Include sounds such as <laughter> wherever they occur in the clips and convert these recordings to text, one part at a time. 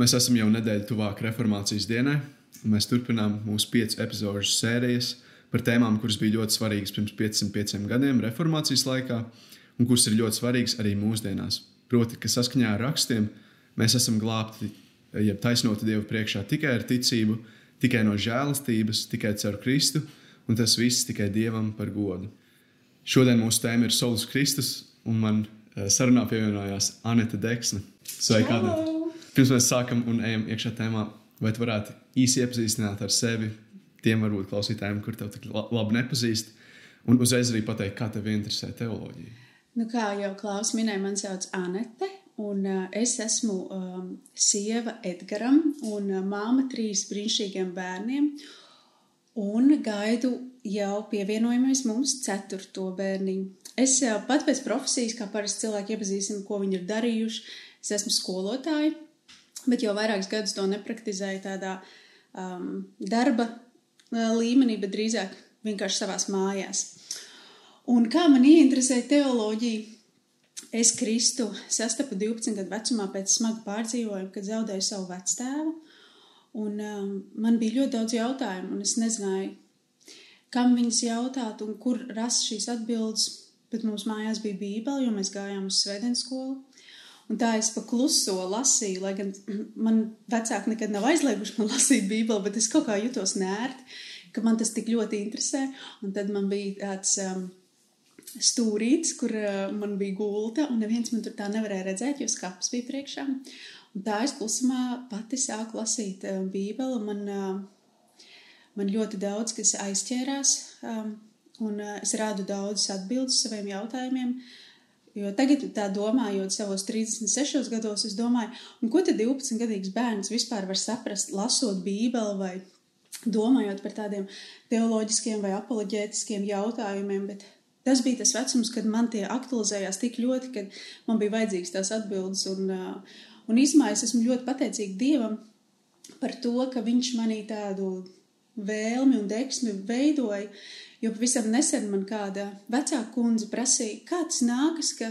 Mēs esam jau nedēļu tuvāk reformācijas dienai, un mēs turpinām mūsu piecu epizodu sērijas par tēmām, kuras bija ļoti svarīgas pirms 505 gadiem reformācijas laikā, un kuras ir ļoti svarīgas arī mūsdienās. Proti, ka saskaņā ar rakstiem mēs esam glābti, jeb taisnoti Dievu priekšā tikai ar ticību, tikai no žēlastības, tikai caur Kristu, un tas viss tikai Dievam par godu. Šodien mūsu tēma ir Solis Kristus, un man eh, sarunā pievienojās Anita Deksne. Sveika, Anita! Pirms mēs sākam un ejam iekšā tēmā, vai tu varētu īsi iepazīstināt ar sevi tiem varbūt klausītājiem, kur tev tik labi nepazīst, un uzreiz arī pateikt, kā tev interesē teoloģija. Nu, kā jau Klaus minēja, man sauc Anete, un uh, es esmu um, sieva Edgaram un uh, māma trīs brīnišķīgiem bērniem, un gaidu jau pievienojamies mums ceturto bērniņu. Es uh, pat pēc profesijas, kā parasti cilvēki iepazīstina, ko viņi ir darījuši, es esmu skolotāja, bet jau vairākus gadus to nepraktizēju tādā um, darba uh, līmenī, bet drīzāk vienkārši savās mājās. Un kā man ieinteresēja teoloģija, es Kristu sastapu 12 gadu vecumā pēc smaga pārdzīvojuma, kad zaudēju savu vectēvu. Un um, man bija ļoti daudz jautājumu, un es nezināju, kam viņas jautāt un kur rast šīs atbildes. Bet mums mājās bija Bībele, jo mēs gājām uz Svētdienas skolu. Un tā es pakluso lasīju, lai gan <clears throat> man vecāki nekad nav aizlieguši man lasīt Bībeli, bet es kaut kā jutos nērti, ka man tas tik ļoti interesē. Un tad man bija tāds um, stūrītis, kur uh, man bija gulta, un neviens man tur tā nevarēja redzēt, jo skats bija priekšā. Un tā es klusumā pati sāku lasīt uh, Bībeli. Man, uh, man ļoti daudz kas aizķērās, um, un uh, es rādu daudzas atbildes saviem jautājumiem. Uh, Jo tagad, tā domājot, savos 36 gados, es domāju, ko tad 12 gadīgs bērns vispār var saprast, lasot Bībeli vai domājot par tādiem teoloģiskiem vai apoloģētiskiem jautājumiem. Bet tas bija tas vecums, kad man tie aktualizējās tik ļoti, ka man bija vajadzīgs tās atbildes. Un, un īsumā es esmu ļoti pateicīga Dievam par to, ka Viņš manī tādu vēlmi un deksmi veidoja Jo pavisam nesen man kāda vecāka kundze prasīja, kā tas nākas, ka,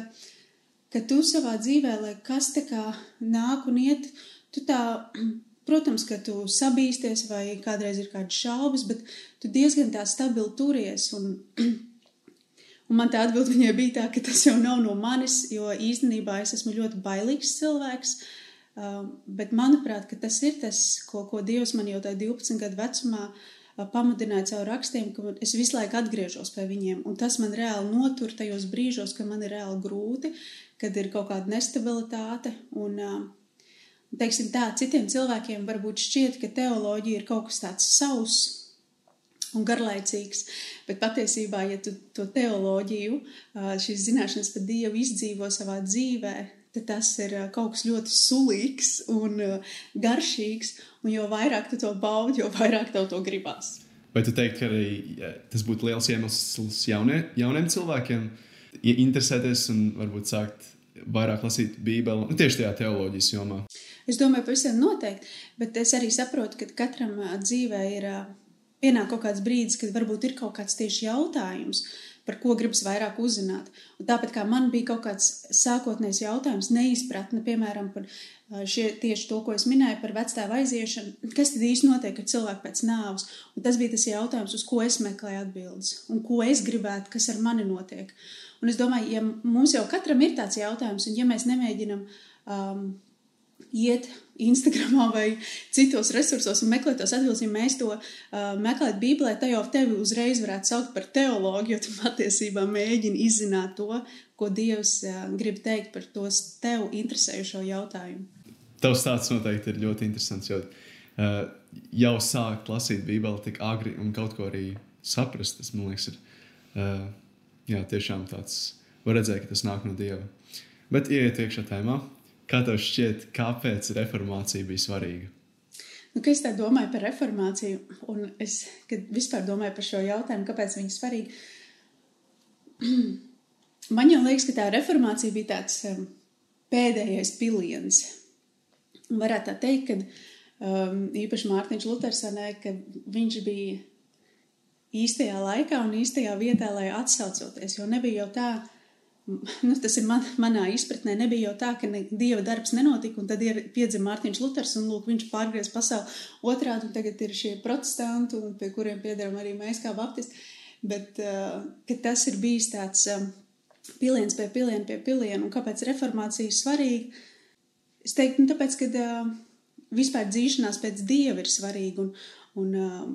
ka tu savā dzīvē, lai kas te kā nāk un iet, tu tā, <clears throat> protams, ka tu sabīsties vai kādreiz ir kādas šaubas, bet tu diezgan tā stabili turies. Un, <clears throat> un man tā atbild viņai bija tā, ka tas jau nav no manis, jo īstenībā es esmu ļoti bailīgs cilvēks. Uh, bet manuprāt, tas ir tas, ko, ko Dievs man jau tajā 12 gadu vecumā uh, pamudināja caur rakstiem, ka es visu laiku atgriežos pie viņiem. Un tas man reāli notur tajos brīžos, kad man ir reāli grūti, kad ir kaut kāda nestabilitāte. Un, teiksim tā, citiem cilvēkiem varbūt šķiet, ka teoloģija ir kaut kas tāds sauss un garlaicīgs, bet patiesībā, ja tu to teoloģiju, šīs zināšanas par Dievu izdzīvo savā dzīvē, tad tas ir kaut kas ļoti sulīgs un garšīgs, un jo vairāk tu to baudi, jo vairāk tev to gribās. Vai tu teiktu, ka arī tas būtu liels iemesls jaunie, jauniem cilvēkiem interesēties un varbūt sākt vairāk lasīt Bībeli, nu, tieši tajā teoloģijas jomā? Es domāju, pavisam noteikti, bet es arī saprotu, ka katram dzīvē ir pienāk kaut kāds brīdis, kad varbūt ir kaut kāds tieši jautājums, uh, par ko gribas vairāk uzzināt. Un tāpat kā man bija kaut kāds sākotnējs jautājums, neizpratne, piemēram, par šie, tieši to, ko es minēju par vectēvu aiziešanu, kas tad īsti notiek ar cilvēku pēc nāves. Un tas bija tas jautājums, uz ko es meklēju atbildes un ko es gribētu, kas ar mani notiek. Un es domāju, ja mums jau katram ir tāds jautājums, un ja mēs nemēģinam um, iet Instagramā <laughs> vai citos resursos un meklēt tos atbildes, ja mēs to uh, meklētu Bībelē, tad jau tevi uzreiz varētu saukt par teologu, jo tu <laughs> patiesībā mēģini izzināt to, ko Dievs uh, grib teikt par tos tev interesējušo jautājumu. Tavs stāsts noteikti ir ļoti interesants, jo uh, jau sākt lasīt Bībeli tik agri un kaut ko arī saprast, tas man liekas, ir uh, jā, tiešām tāds, var redzēt, ka tas nāk no Dieva. Bet ieiet iekšā tēmā. Kā tev šķiet, kāpēc reformācija bija svarīga? Nu, es tā domāju par reformāciju, un es vispār domāju par šo jautājumu, kāpēc viņa ir svarīga. <clears throat> Man liekas, ka tā reformācija bija tāds um, pēdējais piliens. Varētu tā teikt, ka um, īpaši Mārtiņš Luthersonē, ka viņš bija īstajā laikā un īstajā vietā, lai atsaucoties, jo nebija jau tā, <laughs> nu, tas ir man, manā izpratnē. Nebija jau tā, ka ne, dieva darbs nenotika, un tad ir piedzima Mārtiņš Luters, un lūk, viņš pārgriez pasauli otrādi, un tagad ir šie protestanti, un pie kuriem piedaram arī mēs kā baptisti. Bet uh, tas ir bijis tāds um, piliens pie piliena pie piliena, un kāpēc reformācija ir svarīga? Es teiktu, nu, tāpēc, ka uh, vispār dzīšanās pēc dieva ir svarīga, un, un uh,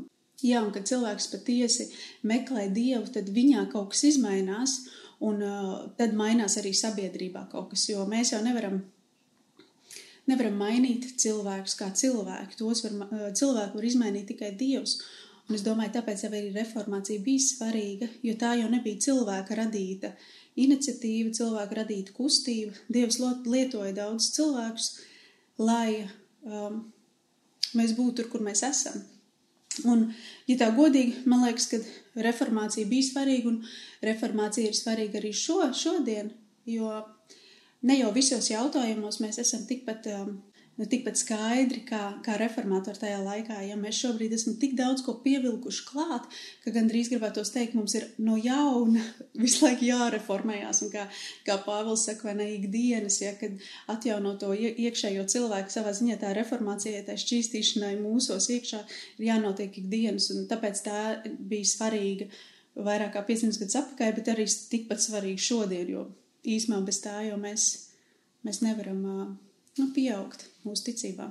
jā, un kad cilvēks patiesi meklē dievu, tad viņā kaut kas izmainās, Un uh, tad mainās arī sabiedrībā kaut kas, jo mēs jau nevaram, nevaram mainīt cilvēkus kā cilvēku. Tos var, uh, cilvēku var izmainīt tikai Dievs. Un es domāju, tāpēc arī reformācija bija svarīga, jo tā jau nebija cilvēka radīta iniciatīva, cilvēka radīta kustība. Dievs lietoja daudz cilvēkus, lai um, mēs būtu tur, kur mēs esam. Un, ja tā godīgi, man liekas, ka reformācija bija svarīga, un reformācija ir svarīga arī šo, šodien, jo ne jau visos jautājumos mēs esam tikpat um, nu, tikpat skaidri kā, kā reformātori tajā laikā. Ja mēs šobrīd esam tik daudz ko pievilkuši klāt, ka gandrīz gribētos teikt, mums ir no jauna <laughs> visu laiku jāreformējās. Un kā, kā Pāvils saka, vai ne ikdienas, ja, kad atjauno to iekšējo cilvēku savā ziņā tā reformācijai, tā šķīstīšanai mūsos iekšā ir jānotiek ikdienas. Un tāpēc tā bija svarīga vairāk kā 500 gadus atpakaļ, bet arī tikpat svarīga šodien, jo īsumā bez tā jau mēs, mēs nevaram nu, pieaugt mūsu ticībā.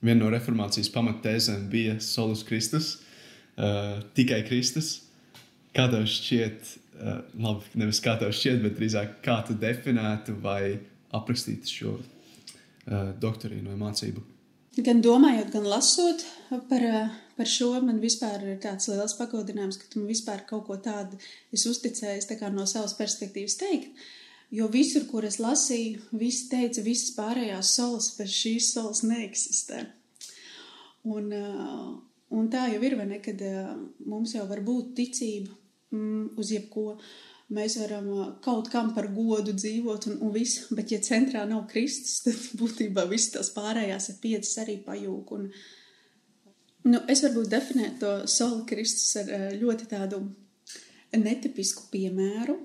Viena no reformācijas pamattēzēm bija Solus Kristus, uh, tikai Kristus. Kā tev šķiet, uh, labi, nevis kā tev šķiet, bet drīzāk kā tu definētu vai aprakstītu šo uh, doktorīnu vai mācību? Gan domājot, gan lasot par, par šo, man vispār ir tāds liels pagodinājums, ka tu man vispār kaut ko tādu esi uzticējis tā no savas perspektīvas teikt. Uh, Jo visur, kur es lasīju, visi teica, visas pārējās solis bez šīs solis neeksistē. Un, uh, un tā jau ir, vai ne, kad uh, mums jau var būt ticība mm, uz jebko. Mēs varam uh, kaut kam par godu dzīvot un, un visu, bet ja centrā nav Kristus, tad <laughs> būtībā viss tās pārējās ir piecas arī pajūk. Un, nu, es varbūt definētu to soli Kristus ar ļoti tādu netipisku piemēru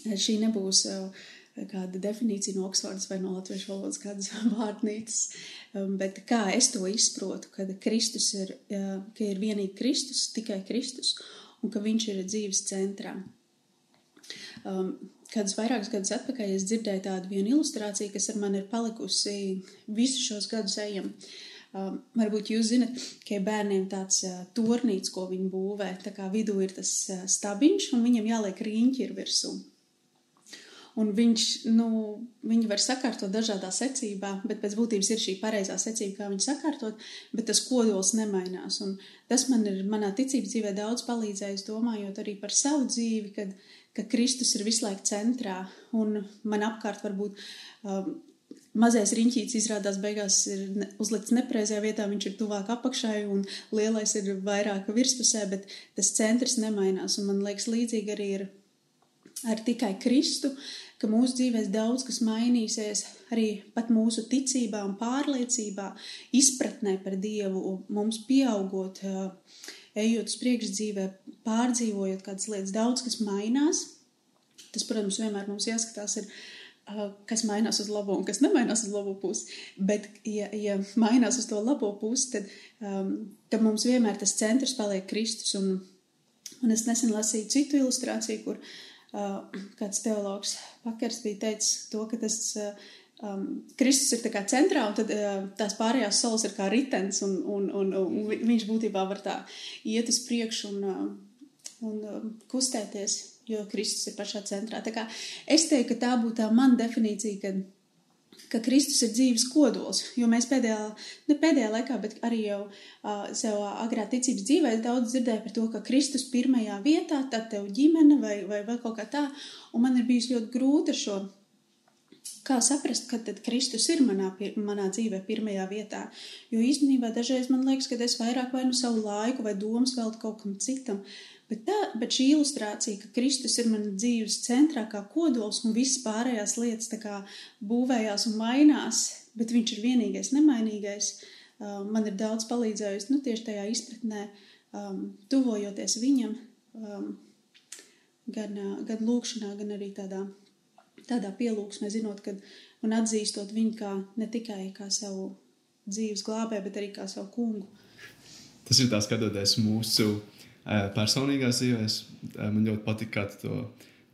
Šī nebūs uh, kāda definīcija no Oksfordas vai no latviešu valodas kādas <laughs> vārdnīcas, um, bet kā es to izprotu, kad Kristus ir, uh, ka ir vienīgi Kristus, tikai Kristus, un ka viņš ir dzīves centrā. Um, kādus vairākus gadus atpakaļ es dzirdēju tādu vienu ilustrāciju, kas ar mani ir palikusi visu šos gadus ejam. Um, varbūt jūs zinat, ka ir bērniem tāds uh, tornīts, ko viņi būvē. Tā kā vidū ir tas uh, stabiņš, un viņam jāliek riņķi ir virsū. Un viņš, nu, viņi var sakārtot dažādā secībā, bet pēc būtības ir šī pareizā secība, kā viņi sakārtot, bet tas kodols nemainās. Un tas man ir manā ticības dzīvē daudz palīdzējis, domājot arī par savu dzīvi, kad, ka Kristus ir visu laiku centrā un man apkārt varbūt um, mazais riņķītis izrādās beigās ir uzlikts nepreizajā vietā, viņš ir tuvāk apakšai un lielais ir vairāk virspusē, bet tas centrs nemainās. Un man liekas līdzīgi arī ir ar tikai Kristu, ka mūsu dzīvēs daudz kas mainīsies, arī pat mūsu ticībā un pārliecībā, izpratnē par Dievu, mums pieaugot, ejot uz priekšdzīvē, pārdzīvojot kādas lietas, daudz kas mainās. Tas, protams, vienmēr mums jāskatās, ir, kas mainās uz labo un kas nemainās uz labo pusi. Bet, ja, ja mainās uz to labo pusi, tad, um, tad mums vienmēr tas centrs paliek Kristus. Un, un es nesen lasīju citu ilustrāciju, kur uh, kāds teologs Pakers bija teicis to, ka tas um, Kristus ir tā kā centrā, un tad uh, tās pārējās solis ir kā ritens, un, un, un, un viņš būtībā var tā iet uz priekšu un, un um, kustēties, jo Kristus ir pašā centrā. Tā kā es teiktu, ka tā būtu tā mana definīcija, kad ka Kristus ir dzīves kodols. Jo mēs pēdējā, ne pēdējā laikā, bet arī jau uh, sev agrā ticības dzīvē daudz dzirdēju par to, ka Kristus pirmajā vietā, tad tev ģimene vai, vai vēl kaut kā tā. Un man ir bijis ļoti grūti ar šo. Kā saprast, ka tad Kristus ir manā, manā dzīvē pirmajā vietā? Jo īstenībā dažreiz man liekas, ka es vairāk vai nu savu laiku vai domas veltu kaut kam citam. Bet, tā, bet šī ilustrācija, ka Kristus ir mana dzīves centrā, kā kodols, un visas pārējās lietas kā, būvējās un mainās, bet viņš ir vienīgais, nemainīgais, uh, man ir daudz palīdzējusi nu, tieši tajā izpratnē, um, tuvojoties viņam. Um, gan, gan lūkšanā, gan arī tādā, tādā pielūgsmē, zinot, kad, un atzīstot viņu kā ne tikai kā savu dzīves glābē, bet arī kā savu kungu. Tas ir tā skatoties mūsu personīgās dzīvēs. Man ļoti patīk, kā tu to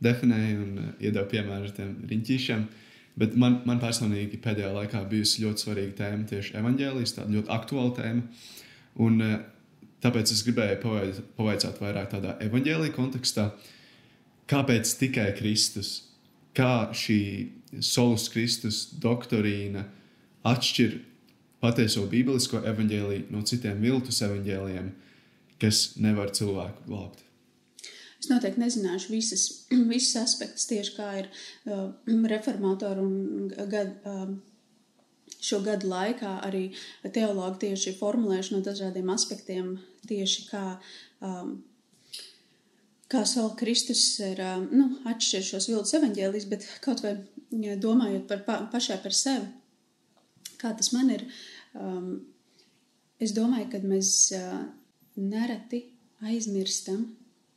definēji un iedevi piemēru ar tiem riņķīšiem. Bet man, man personīgi pēdējā laikā bijusi ļoti svarīga tēma tieši evanģēlijas, tāda ļoti aktuāla tēma. Un, tāpēc es gribēju pavaicāt vairāk tādā evanģēlīja kontekstā, kāpēc tikai Kristus, kā šī solus Kristus doktrīna atšķir patieso bībelisko evanģēliju no citiem viltus evanģēlijiem, kas nevar cilvēku glābt. Es noteikti nezināšu visas, <clears throat> visas aspektus tieši kā ir uh, reformātori un gad, uh, šo gadu laikā arī teologi tieši formulējuši no dažādiem aspektiem tieši kā, um, kā Saula Kristus ir um, nu, atšķir šos viltus evaņģēlijus, bet kaut vai domājot par pa, pašai par sevi, kā tas man ir, um, es domāju, ka mēs uh, nereti aizmirstam,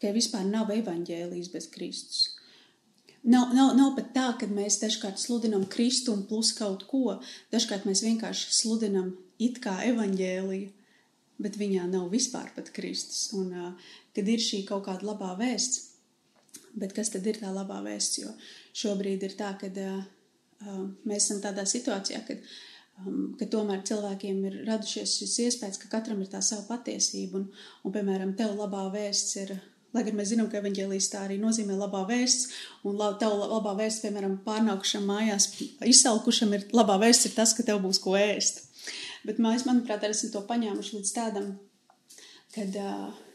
ka vispār nav evaņģēlijas bez Kristus. Nav, nav, nav pat tā, ka mēs dažkārt sludinām Kristu un plus kaut ko. Dažkārt mēs vienkārši sludinām it kā evaņģēliju, bet viņā nav vispār pat Kristus. Un, uh, kad ir šī kaut kāda labā vēsts, bet kas tad ir tā labā vēsts? Jo šobrīd ir tā, ka uh, mēs esam tādā situācijā, kad um, ka tomēr cilvēkiem ir radušies šis iespējas, ka katram ir tā sava patiesība, un, un piemēram, tev labā vēsts ir, lai gan mēs zinām, ka evaņģēlīs tā arī nozīmē labā vēsts, un la, tev labā vēsts, piemēram, pārnākušam mājās, izsalkušam ir labā vēsts ir tas, ka tev būs ko ēst. Bet mēs, manuprāt, arī esam to paņēmuši līdz tādam, kad, uh,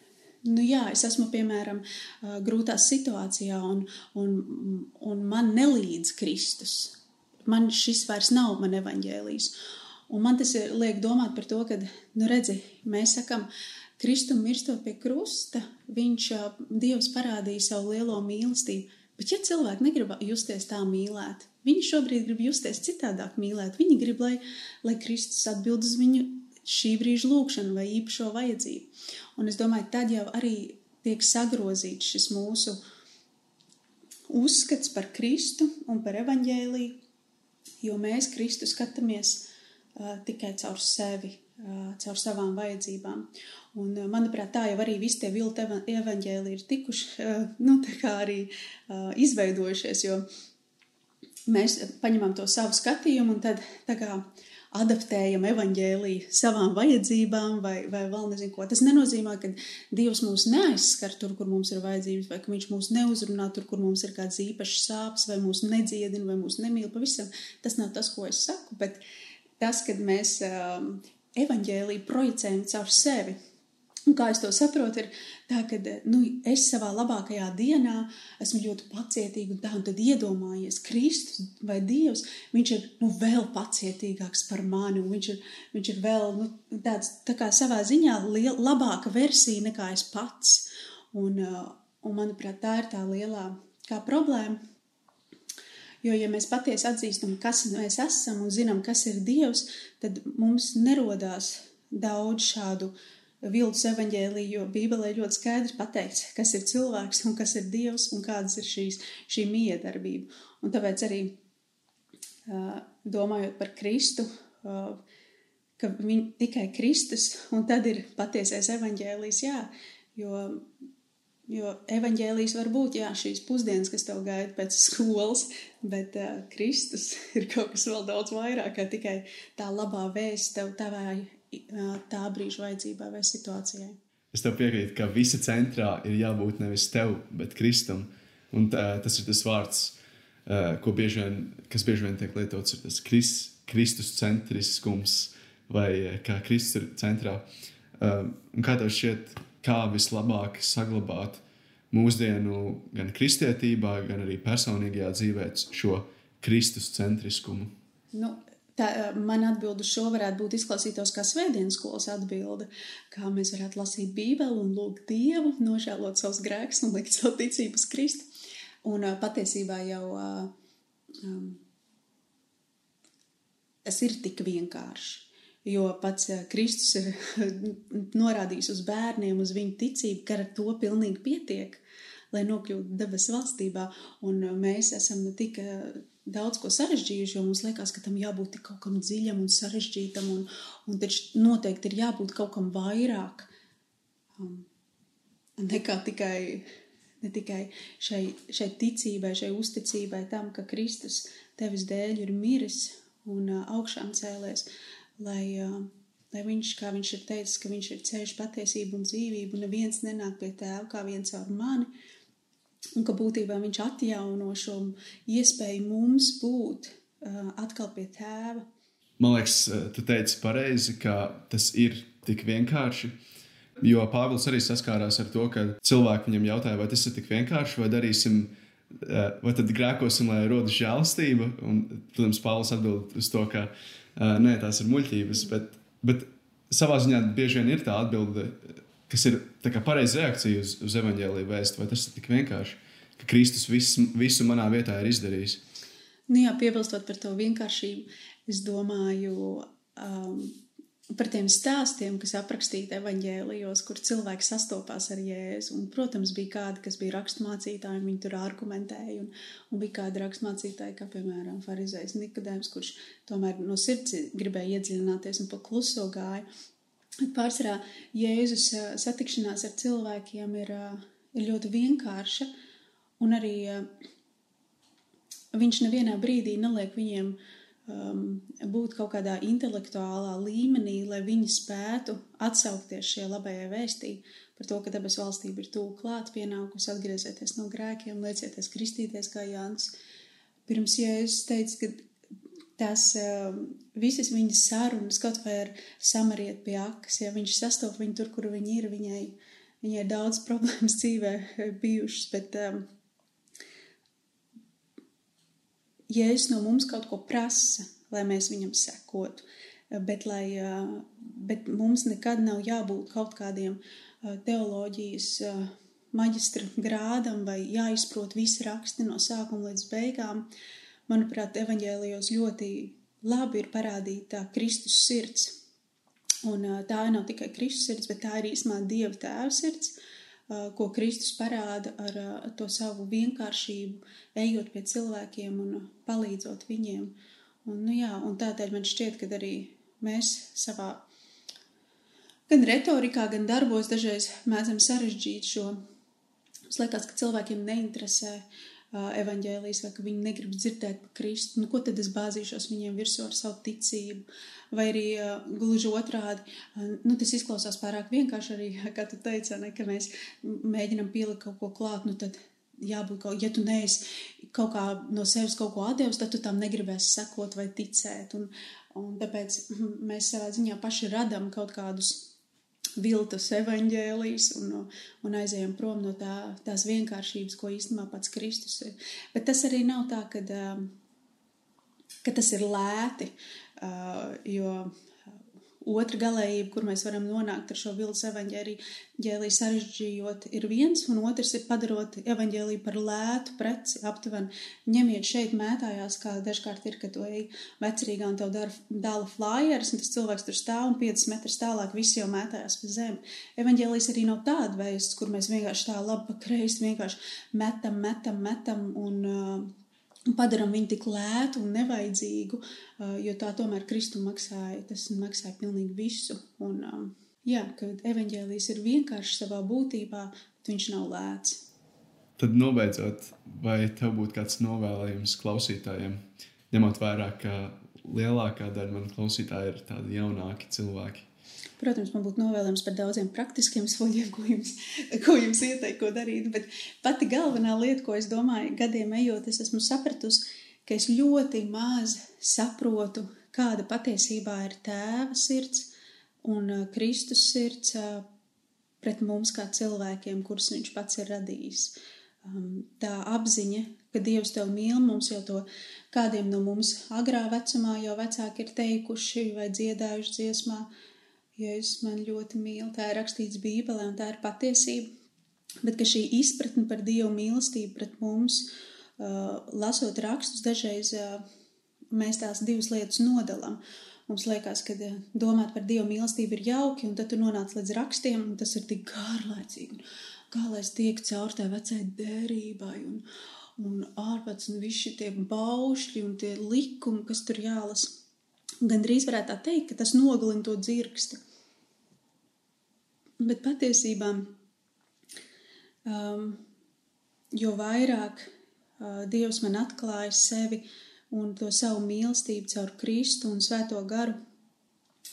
Nu, jā, es esmu piemēram uh, grūtā situācijā, un, un, un man nelīdz Kristus man šis vairs nav man evaņģēlijs. Un man tas liek domāt par to, ka, nu redzi, mēs sakam, Kristum mirstot pie krusta, viņš, Dievs parādīja savu lielo mīlestību. Bet ja cilvēki negrib justies tā mīlēt, viņi šobrīd grib justies citādāk mīlēt, viņi grib, lai, lai Kristus atbild uz viņu šī brīža lūgšanu vai īpašo vajadzību. Un es domāju, tad jau arī tiek sagrozīts šis mūsu uzskats par Kristu un par evaņģēliju, jo mēs Kristu skatāmies uh, tikai caur sevi, uh, caur savām vajadzībām. Un, uh, manuprāt, tā jau arī visi tie vilti evaņģēli ir tikuši, uh, nu, tā kā arī uh, izveidojušies, jo mēs paņemam to savu skatījumu un tad tā kā adaptējam evaņģēlīju savām vajadzībām, vai, vai vēl nezinu ko. Tas nenozīmē, ka Dievs mūs neaizskar tur, kur mums ir vajadzības, vai ka Viņš mūs neuzrunā tur, kur mums ir kāds īpašs sāpes, vai mūs nedziedina, vai mūs nemīl. Pavisam tas nav tas, ko es saku, bet tas, kad mēs um, evaņģēlīju projicējam caur sevi, Un kā es to saprotu, ir tā, ka nu, es savā labākajā dienā esmu ļoti pacietīga un tā, un tad iedomājies Kristus vai Dievs, viņš ir nu, vēl pacietīgāks par mani, un viņš ir, viņš ir vēl nu, tāds tā kā savā ziņā liel, labāka versija nekā es pats. Un, uh, un manuprāt, tā ir tā lielā kā problēma. Jo, ja mēs patiesi atzīstam, kas mēs esam un zinām, kas ir Dievs, tad mums nerodās daudz šādu uh, viltus evaņģēlīju, jo Bībelē ļoti skaidri pateikts, kas ir cilvēks un kas ir Dievs un kādas ir šīs, šī miedarbība. Un tāpēc arī domājot par Kristu, ka viņ, tikai Kristus un tad ir patiesais evaņģēlijs, jā, jo, jo evaņģēlijs var būt, jā, šīs pusdienas, kas tev gaida pēc skolas, bet uh, Kristus <laughs> ir kaut kas vēl daudz vairāk, kā tikai tā labā vēsts tev tavai tā brīža vajadzībai vai situācijai. Es tev piekrītu, ka visa centrā ir jābūt nevis tev, bet Kristum. Un tā, tas ir tas vārds, ko bieži vien, kas bieži vien tiek lietots, ir tas kris, Kristus centriskums vai kā Kristus ir centrā. Un kā tev šķiet, kā vislabāk saglabāt mūsdienu gan kristietībā, gan arī personīgajā dzīvē šo Kristus centriskumu? Nu, Tā, man atbild uz šo varētu būt izklausītos kā svētdienas skolas atbilde, kā mēs varētu lasīt bībeli un lūgt Dievu, nožēlot savus grēkus un likt savu ticību uz Kristu. Un patiesībā jau um, tas ir tik vienkārši. Jo pats Kristus ir <laughs> norādījis uz bērniem, uz viņu ticību, ka ar to pilnīgi pietiek. lai nokļūtu debesu valstībā. Un mēs esam tik daudz ko sarežģījuši, jo mums liekas, ka tam jābūt kaut kam dziļam un sarežģītam, un, un taču noteikti ir jābūt kaut kam vairāk um, nekā tikai, ne tikai šai, šai ticībai, šai uzticībai tam, ka Kristus tevis dēļ ir miris un uh, augšām cēlēs, lai, uh, lai viņš, kā viņš ir teicis, ka viņš ir ceļš, patiesība un dzīvība, un neviens nenāk pie tēva kā viens caur mani, uh, Un ka būtībā viņš atjauno šo iespēju mums būt uh, atkal pie tēva. Man liekas, tu teici pareizi, ka tas ir tik vienkārši. Jo Pāvils arī saskārās ar to, ka cilvēki viņam jautāja, vai tas ir tik vienkārši, vai darīsim, vai tad grēkosim, lai rodas žēlastība. Un, protams, Pāvils atbild uz to, ka nē, tās ir muļķības. Bet, bet savā ziņā bieži vien ir tā atbilde, kas ir pareiza reakcija uz, uz evaņģēlīju vēstu, vai tas ir tik vienkārši, ka Kristus visu, visu manā vietā ir izdarījis. Nu jā, piebilstot par to vienkāršību, es domāju um, par tiem stāstiem, kas aprakstīti evaņģēlijos, kur cilvēki sastopās ar Jēzu. Un, protams, bija kādi, kas bija raksturmācītāji, viņi tur argumentēja, un, un bija kādi raksturmācītāji, kā piemēram Pharizējs Nikodēms, kurš tomēr no sirds gribēja iedziļināties un pa kluso gāja. Pārsvarā Jēzus satikšanās ar cilvēkiem ir, ir ļoti vienkārša, un arī viņš nevienā brīdī neliek viņiem um, būt kaut kādā intelektuālā līmenī, lai viņi spētu atsaukties šajā labajai vēstī par to, ka debesu valstība ir tuvu klāt, pienākusi atgriezieties no grēkiem, liecieties kristīties kā Jānis. Pirms Jēzus teica, ka tās uh, visas viņas sarunas, kaut vai ar samariet pie akas, ja viņš sastop viņu tur, kur viņi ir, viņai, viņai ir daudz <laughs> problēmas dzīvē bijušas, bet um, Jēzus no mums kaut ko prasa, lai mēs viņam sekotu, bet, lai, uh, bet mums nekad nav jābūt kaut kādiem teoloģijas maģistra grādam vai jāizprot visi raksti no sākuma līdz beigām. Uh, manuprāt, evaņģēlijos ļoti labi ir parādīta Kristus sirds. Un tā nav tikai Kristus sirds, bet tā ir īstenībā Dieva tēva sirds, ko Kristus parāda ar to savu vienkāršību, ejot pie cilvēkiem un palīdzot viņiem. Un, nu, jā, un tādēļ man šķiet, ka arī mēs savā gan retorikā, gan darbos dažreiz mēdzam sarežģīt šo. Mums liekas, ka cilvēkiem neinteresē uh, evaņģēlijas, vai ka viņi negrib dzirdēt par Kristu. Nu, ko tad es bāzīšos viņiem virsū ar savu ticību? Vai arī uh, gluži otrādi, uh, nu, tas izklausās pārāk vienkārši arī, <laughs> kā tu teici, ne, ka mēs mēģinam pielikt kaut ko klāt, nu tad jābūt kaut, ja tu neesi kaut kā no sevis kaut ko atdevis, tad tu tam negribēsi sekot vai ticēt. Un, un tāpēc <clears throat> mēs savā ziņā paši radam kaut kādus viltus evaņģēlijas un, un aizējām prom no tā, tās vienkāršības, ko īstenībā pats Kristus ir. Bet tas arī nav tā, ka, um, ka tas ir lēti, uh, jo otra galējība, kur mēs varam nonākt ar šo vilnas evaņģēliju sarežģījot, ir viens, un otrs ir padarot evaņģēliju par lētu preci. Aptuveni ņemiet šeit mētājās, kā dažkārt ir, ka tu ej vecerīgā un tev dara dāla flyers, un tas cilvēks tur stāv un 5 metrus tālāk visi jau mētājās pa zemi. Evaņģēlijas arī nav tāda vēsts, kur mēs vienkārši tā labi pa kreisi vienkārši metam, metam, metam un uh, padaram viņu tik lētu un nevajadzīgu, jo tā tomēr Kristu maksāja, tas maksāja pilnīgi visu. Un, jā, ka evaņģēlijs ir vienkārši savā būtībā, bet viņš nav lēts. Tad nobeidzot, vai tev būtu kāds novēlējums klausītājiem, ņemot vērā, ka lielākā daļa man klausītāji ir tādi jaunāki cilvēki? Protams, man būtu novēlējums par daudziem praktiskiem soļiem, ko jums, ko jums ieteikt, ko darīt. Bet pati galvenā lieta, ko es domāju, gadiem ejot, es esmu sapratusi, ka es ļoti maz saprotu, kāda patiesībā ir tēva sirds un uh, Kristus sirds uh, pret mums kā cilvēkiem, kurus viņš pats ir radījis. Um, tā apziņa, ka Dievs tev mīl, mums jau to kādiem no mums agrā vecumā jau vecāki ir teikuši vai dziedājuši dziesmā, uh, Jēzus man ļoti mīl, tā ir rakstīts Bībelē, un tā ir patiesība. Bet šī izpratne par Dievu mīlestību pret mums, uh, lasot rakstus, dažreiz uh, mēs tās divas lietas nodalām. Mums liekas, ka uh, domāt par Dieva mīlestību ir jauki, un tad tu nonāc līdz rakstiem, un tas ir tik garlaicīgi. kā lai es tieku caur tai vecai dērībai un, un ārpēc un visi tie baušļi un tie likumi, kas tur jālas. Gan drīz varētu tā teikt, ka tas nogalina to dzirksti. Bet patiesībā, um, jo vairāk uh, Dievs man atklāja sevi un to savu mīlestību caur Kristu un Svēto garu,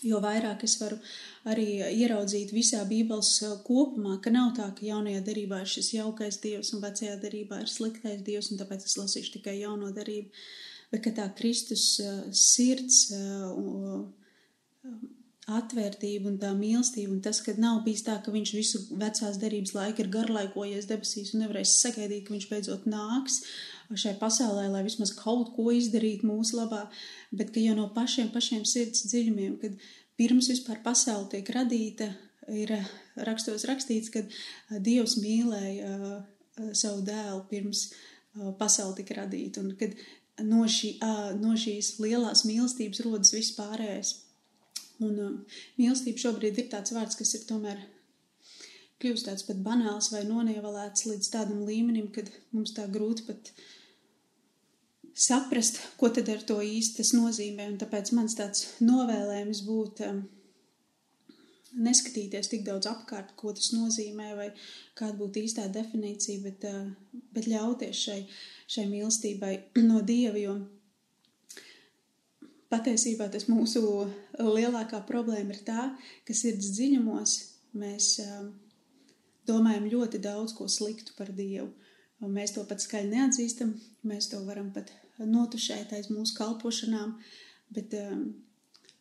jo vairāk es varu arī ieraudzīt visā Bībeles uh, kopumā, ka nav tā, ka jaunajā derībā ir šis jaukais dievs un vecajā derībā ir sliktais dievs, un tāpēc es lasīšu tikai jauno derību, bet ka tā Kristus sirds atvērtība un tā mīlestība, un tas, ka nav bijis tā, ka viņš visu vecās derības laiku ir garlaikojies debesīs un nevarēs sagaidīt, ka viņš beidzot nāks šai pasaulē, lai vismaz kaut ko izdarītu mūsu labā, bet ka jau no pašiem, pašiem sirds dziļumiem, kad pirms vispār pasaule tiek radīta, ir rakstos rakstīts, ka Dievs mīlēja savu dēlu pirms pasaule tika radīta, un kad no, šī, no šīs lielās mīlestības rodas viss pārējais. Un mīlestība šobrīd ir tāds vārds, kas ir tomēr kļūst tāds pat banāls vai nonievalēts līdz tādam līmenim, kad mums tā grūti pat uh, saprast, ko tad ar to īsti tas nozīmē. Un tāpēc mans tāds novēlējums būtu um, neskatīties tik daudz apkārt, ko tas nozīmē, vai kāda būtu īstā definīcija, bet, uh, bet ļauties šai, šai mīlestībai <clears throat> no Dieva. Jo patiesībā tas mūsu lielākā problēma ir tā, ka sirds dziļumos mēs um, domājam ļoti daudz ko sliktu par Dievu. Un mēs to pat skaļi neatzīstam, mēs to varam pat notušēt aiz mūsu kalpošanām, bet um,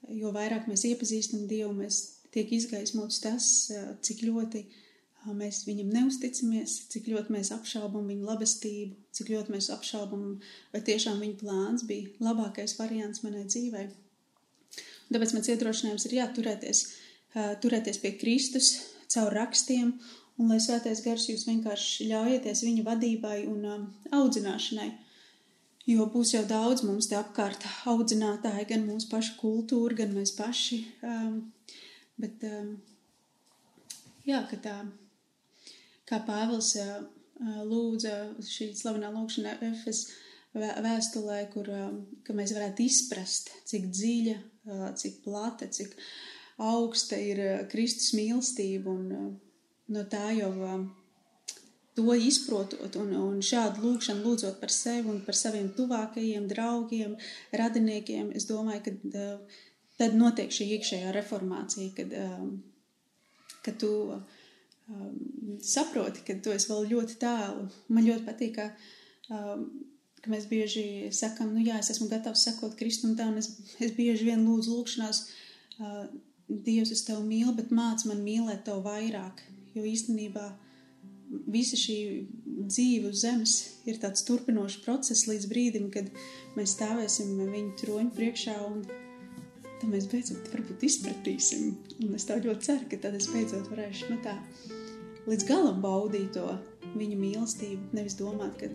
jo vairāk mēs iepazīstam Dievu, mēs tiek izgaismots tas, uh, cik ļoti uh, mēs viņam neusticamies, cik ļoti mēs apšaubam viņa labestību, cik ļoti mēs apšaubam, vai tiešām viņa plāns bija labākais variants manai dzīvei. Tāpēc mans iedrošinājums ir jāturēties, turēties pie Kristus caur rakstiem, un lai svētais gars jūs vienkārši ļaujieties viņa vadībai un audzināšanai. Jo būs jau daudz mums te apkārt audzinātāji, gan mūsu pašu kultūra, gan mēs paši. Bet, jā, ka tā, kā Pāvils lūdza šī slavenā lūkšana Efes vēstulē, kur mēs varētu izprast, cik dziļa, cik plata, cik augsta ir Kristus mīlestība un no tā jau. To izprotot un, un šādu lūgšanu lūdzot par sevi un par saviem tuvākajiem draugiem, radiniekiem, es domāju, ka tad notiek šī iekšējā reformācija, kad, kad tu um, saproti, ka tu esi vēl ļoti tālu. Man ļoti patīk, ka, um, ka mēs bieži sakam, nu jā, es esmu gatavs sekot Kristum tā, un es, es bieži vien lūdzu lūgšanās, uh, Dievs, es tevi mīlu, bet māc man mīlēt tevi vairāk, jo īstenībā visa šī dzīve uz zemes ir tāds turpinošs process līdz brīdim, kad mēs stāvēsim viņu troņu priekšā un tad mēs beidzot varbūt izpratīsim. Un es tā ļoti ceru, ka tad es beidzot varēšu no nu tā līdz galam baudīt to viņa mīlestību, nevis domāt, ka,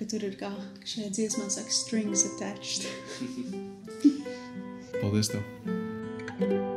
ka tur ir kā šajā dziesmā saka strings attached. <laughs> Paldies tev!